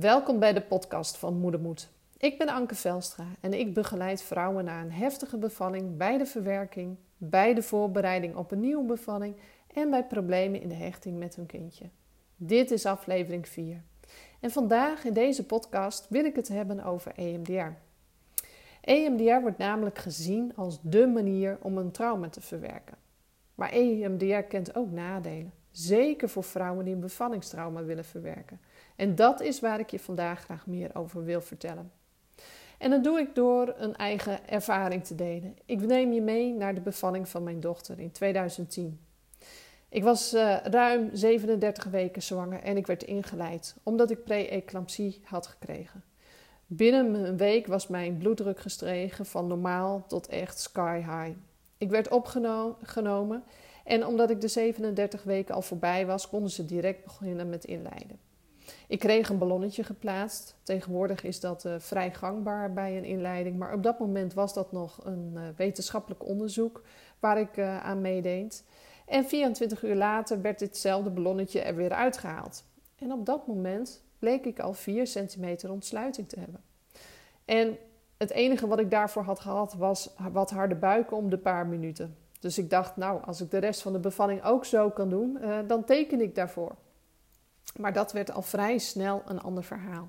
Welkom bij de podcast van Moedermoed. Ik ben Anke Velstra en ik begeleid vrouwen na een heftige bevalling bij de verwerking, bij de voorbereiding op een nieuwe bevalling en bij problemen in de hechting met hun kindje. Dit is aflevering 4. En vandaag in deze podcast wil ik het hebben over EMDR. EMDR wordt namelijk gezien als dé manier om een trauma te verwerken. Maar EMDR kent ook nadelen, zeker voor vrouwen die een bevallingstrauma willen verwerken. En dat is waar ik je vandaag graag meer over wil vertellen. En dat doe ik door een eigen ervaring te delen. Ik neem je mee naar de bevalling van mijn dochter in 2010. Ik was uh, ruim 37 weken zwanger en ik werd ingeleid omdat ik pre-eclampsie had gekregen. Binnen een week was mijn bloeddruk gestegen van normaal tot echt sky high. Ik werd opgenomen en omdat ik de 37 weken al voorbij was, konden ze direct beginnen met inleiden. Ik kreeg een ballonnetje geplaatst. Tegenwoordig is dat uh, vrij gangbaar bij een inleiding, maar op dat moment was dat nog een uh, wetenschappelijk onderzoek waar ik uh, aan meedeed. En 24 uur later werd ditzelfde ballonnetje er weer uitgehaald. En op dat moment bleek ik al 4 centimeter ontsluiting te hebben. En het enige wat ik daarvoor had gehad was wat harde buiken om de paar minuten. Dus ik dacht, nou, als ik de rest van de bevalling ook zo kan doen, dan teken ik daarvoor. Maar dat werd al vrij snel een ander verhaal.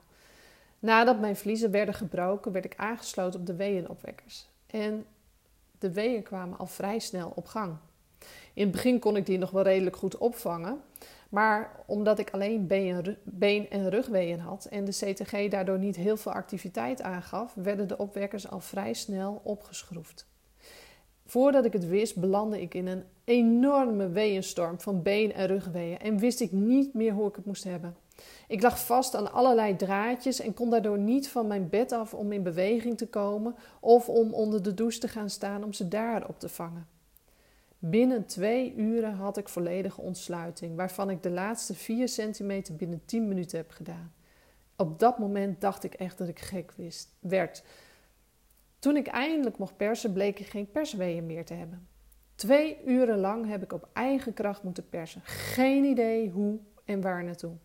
Nadat mijn vliezen werden gebroken, werd ik aangesloten op de weeënopwekkers. En de weeën kwamen al vrij snel op gang. In het begin kon ik die nog wel redelijk goed opvangen. Maar omdat ik alleen been- en rugweeën had en de CTG daardoor niet heel veel activiteit aangaf, werden de opwekkers al vrij snel opgeschroefd. Voordat ik het wist, belandde ik in een enorme weeënstorm van been- en rugweeën en wist ik niet meer hoe ik het moest hebben. Ik lag vast aan allerlei draadjes en kon daardoor niet van mijn bed af om in beweging te komen of om onder de douche te gaan staan om ze daar op te vangen. Binnen twee uren had ik volledige ontsluiting, waarvan ik de laatste vier centimeter binnen tien minuten heb gedaan. Op dat moment dacht ik echt dat ik gek wist, werd. Toen ik eindelijk mocht persen, bleek ik geen persweeën meer te hebben. Twee uren lang heb ik op eigen kracht moeten persen. Geen idee hoe en waar naartoe.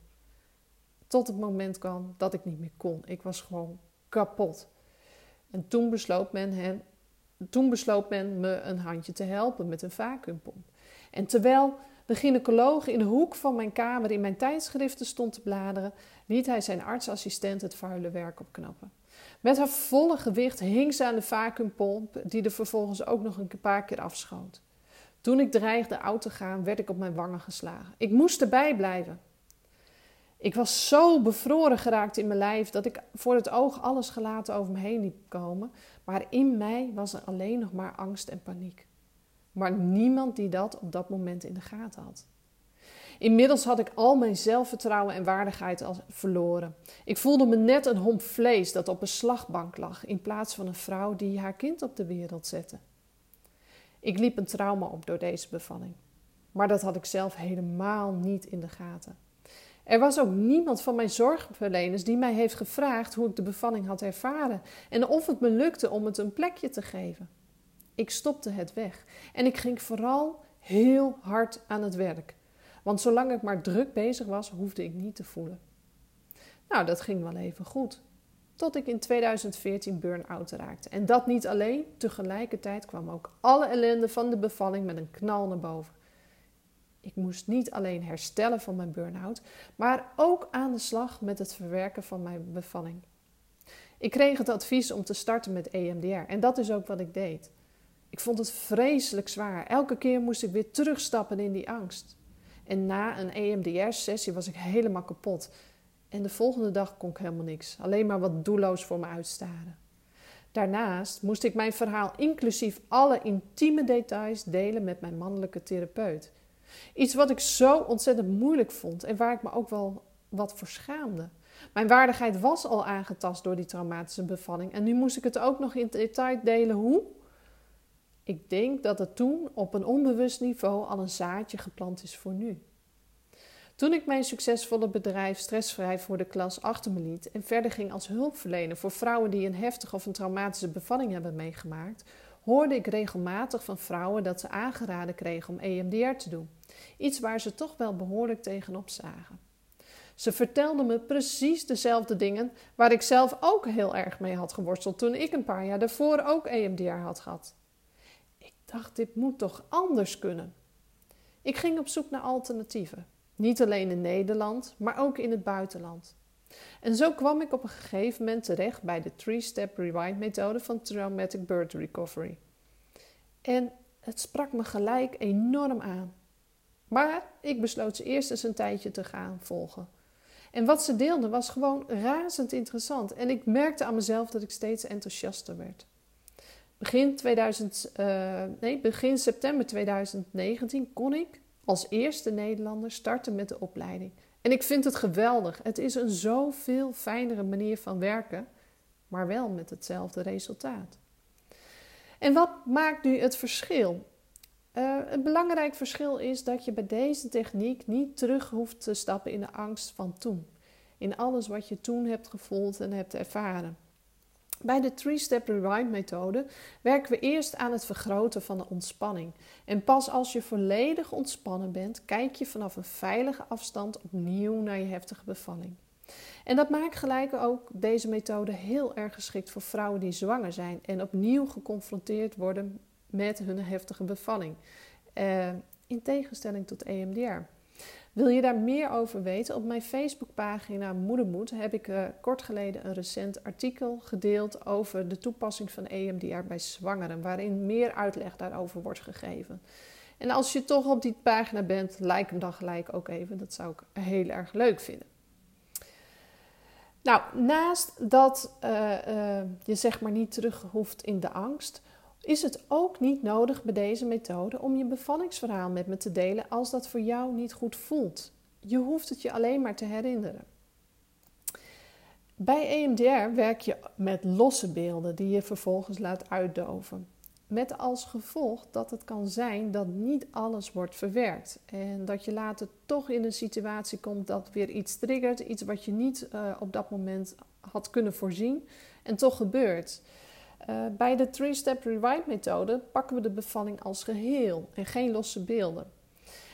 Tot het moment kwam dat ik niet meer kon. Ik was gewoon kapot. En toen besloot men, toen besloot men me een handje te helpen met een vacuümpomp. En terwijl de gynaecoloog in de hoek van mijn kamer in mijn tijdschriften stond te bladeren, liet hij zijn artsassistent het vuile werk opknappen. Met haar volle gewicht hing ze aan de vacuümpomp, die er vervolgens ook nog een paar keer afschoot. Toen ik dreigde oud te gaan, werd ik op mijn wangen geslagen. Ik moest erbij blijven. Ik was zo bevroren geraakt in mijn lijf dat ik voor het oog alles gelaten over me heen liep komen, maar in mij was er alleen nog maar angst en paniek. Maar niemand die dat op dat moment in de gaten had. Inmiddels had ik al mijn zelfvertrouwen en waardigheid verloren. Ik voelde me net een homp vlees dat op een slagbank lag, in plaats van een vrouw die haar kind op de wereld zette. Ik liep een trauma op door deze bevalling. Maar dat had ik zelf helemaal niet in de gaten. Er was ook niemand van mijn zorgverleners die mij heeft gevraagd hoe ik de bevalling had ervaren en of het me lukte om het een plekje te geven. Ik stopte het weg en ik ging vooral heel hard aan het werk. Want zolang ik maar druk bezig was, hoefde ik niet te voelen. Nou, dat ging wel even goed. Tot ik in 2014 burn-out raakte. En dat niet alleen, tegelijkertijd kwam ook alle ellende van de bevalling met een knal naar boven. Ik moest niet alleen herstellen van mijn burn-out, maar ook aan de slag met het verwerken van mijn bevalling. Ik kreeg het advies om te starten met EMDR en dat is ook wat ik deed. Ik vond het vreselijk zwaar. Elke keer moest ik weer terugstappen in die angst. En na een EMDR-sessie was ik helemaal kapot. En de volgende dag kon ik helemaal niks. Alleen maar wat doelloos voor me uitstaren. Daarnaast moest ik mijn verhaal inclusief alle intieme details delen met mijn mannelijke therapeut. Iets wat ik zo ontzettend moeilijk vond en waar ik me ook wel wat voor schaamde. Mijn waardigheid was al aangetast door die traumatische bevalling en nu moest ik het ook nog in detail delen hoe. Ik denk dat er toen op een onbewust niveau al een zaadje geplant is voor nu. Toen ik mijn succesvolle bedrijf stressvrij voor de klas achter me liet en verder ging als hulpverlener voor vrouwen die een heftige of een traumatische bevalling hebben meegemaakt, hoorde ik regelmatig van vrouwen dat ze aangeraden kregen om EMDR te doen. Iets waar ze toch wel behoorlijk tegenop zagen. Ze vertelde me precies dezelfde dingen waar ik zelf ook heel erg mee had geworsteld toen ik een paar jaar daarvoor ook EMDR had gehad. Dacht, dit moet toch anders kunnen? Ik ging op zoek naar alternatieven. Niet alleen in Nederland, maar ook in het buitenland. En zo kwam ik op een gegeven moment terecht bij de Three-Step Rewind methode van Traumatic Birth Recovery. En het sprak me gelijk enorm aan. Maar ik besloot ze eerst eens een tijdje te gaan volgen. En wat ze deelden was gewoon razend interessant. En ik merkte aan mezelf dat ik steeds enthousiaster werd. Begin, 2000, uh, eh, nee, begin september 2019 kon ik als eerste Nederlander starten met de opleiding. En ik vind het geweldig. Het is een zoveel fijnere manier van werken, maar wel met hetzelfde resultaat. En wat maakt nu het verschil? Uh, een belangrijk verschil is dat je bij deze techniek niet terug hoeft te stappen in de angst van toen. In alles wat je toen hebt gevoeld en hebt ervaren. Bij de Three-Step Rewind methode werken we eerst aan het vergroten van de ontspanning. En pas als je volledig ontspannen bent, kijk je vanaf een veilige afstand opnieuw naar je heftige bevalling. En dat maakt gelijk ook deze methode heel erg geschikt voor vrouwen die zwanger zijn en opnieuw geconfronteerd worden met hun heftige bevalling. Uh, in tegenstelling tot EMDR. Wil je daar meer over weten? Op mijn Facebookpagina Moedermoed heb ik uh, kort geleden een recent artikel gedeeld over de toepassing van EMDR bij zwangeren, waarin meer uitleg daarover wordt gegeven. En als je toch op die pagina bent, like hem dan gelijk ook even. Dat zou ik heel erg leuk vinden. Nou, naast dat uh, uh, je zeg maar niet terug hoeft in de angst, is het ook niet nodig bij deze methode om je bevallingsverhaal met me te delen als dat voor jou niet goed voelt. Je hoeft het je alleen maar te herinneren. Bij EMDR werk je met losse beelden die je vervolgens laat uitdoven. Met als gevolg dat het kan zijn dat niet alles wordt verwerkt. En dat je later toch in een situatie komt dat weer iets triggert. Iets wat je niet uh, op dat moment had kunnen voorzien. En toch gebeurt. Uh, bij de Three-Step Rewind methode pakken we de bevalling als geheel en geen losse beelden.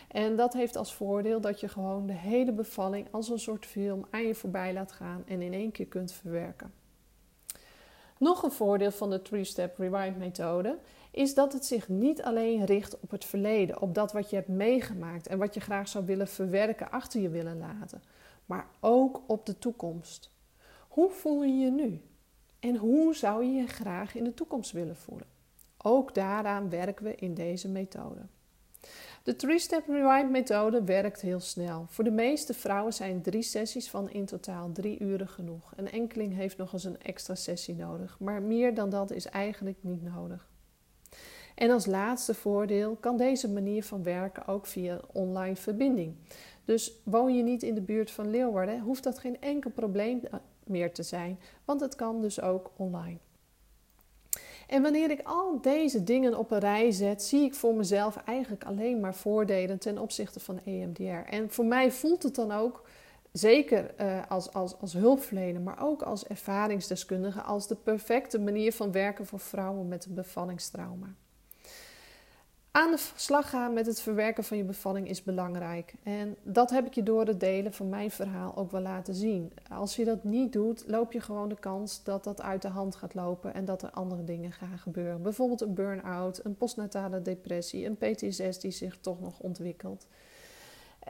En dat heeft als voordeel dat je gewoon de hele bevalling als een soort film aan je voorbij laat gaan en in één keer kunt verwerken. Nog een voordeel van de Three-Step Rewind methode is dat het zich niet alleen richt op het verleden, op dat wat je hebt meegemaakt en wat je graag zou willen verwerken, achter je willen laten, maar ook op de toekomst. Hoe voel je je nu? En hoe zou je je graag in de toekomst willen voelen? Ook daaraan werken we in deze methode. De Three-Step Rewind methode werkt heel snel. Voor de meeste vrouwen zijn drie sessies van in totaal drie uren genoeg. Een enkeling heeft nog eens een extra sessie nodig, maar meer dan dat is eigenlijk niet nodig. En als laatste voordeel kan deze manier van werken ook via online verbinding. Dus woon je niet in de buurt van Leeuwarden, hoeft dat geen enkel probleem meer te zijn, want het kan dus ook online. En wanneer ik al deze dingen op een rij zet, zie ik voor mezelf eigenlijk alleen maar voordelen ten opzichte van EMDR. En voor mij voelt het dan ook, zeker uh, als, als, als hulpverlener, maar ook als ervaringsdeskundige, als de perfecte manier van werken voor vrouwen met een bevallingstrauma. Aan de slag gaan met het verwerken van je bevalling is belangrijk. En dat heb ik je door het delen van mijn verhaal ook wel laten zien. Als je dat niet doet, loop je gewoon de kans dat dat uit de hand gaat lopen en dat er andere dingen gaan gebeuren. Bijvoorbeeld een burn-out, een postnatale depressie, een PTSS die zich toch nog ontwikkelt.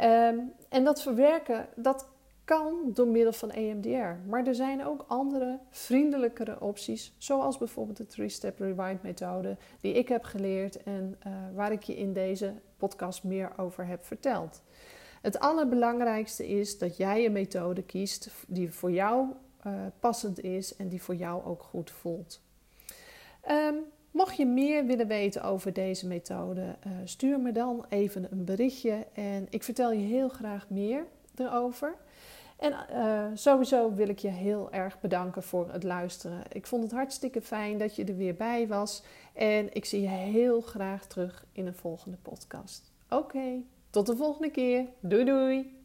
Um, en dat verwerken, dat kan door middel van EMDR. Maar er zijn ook andere, vriendelijkere opties, zoals bijvoorbeeld de Three-Step Rewind methode, die ik heb geleerd en uh, waar ik je in deze podcast meer over heb verteld. Het allerbelangrijkste is dat jij een methode kiest die voor jou uh, passend is en die voor jou ook goed voelt. Um, mocht je meer willen weten over deze methode, uh, stuur me dan even een berichtje en ik vertel je heel graag meer erover. En uh, sowieso wil ik je heel erg bedanken voor het luisteren. Ik vond het hartstikke fijn dat je er weer bij was. En ik zie je heel graag terug in een volgende podcast. Oké, tot de volgende keer. Doei doei!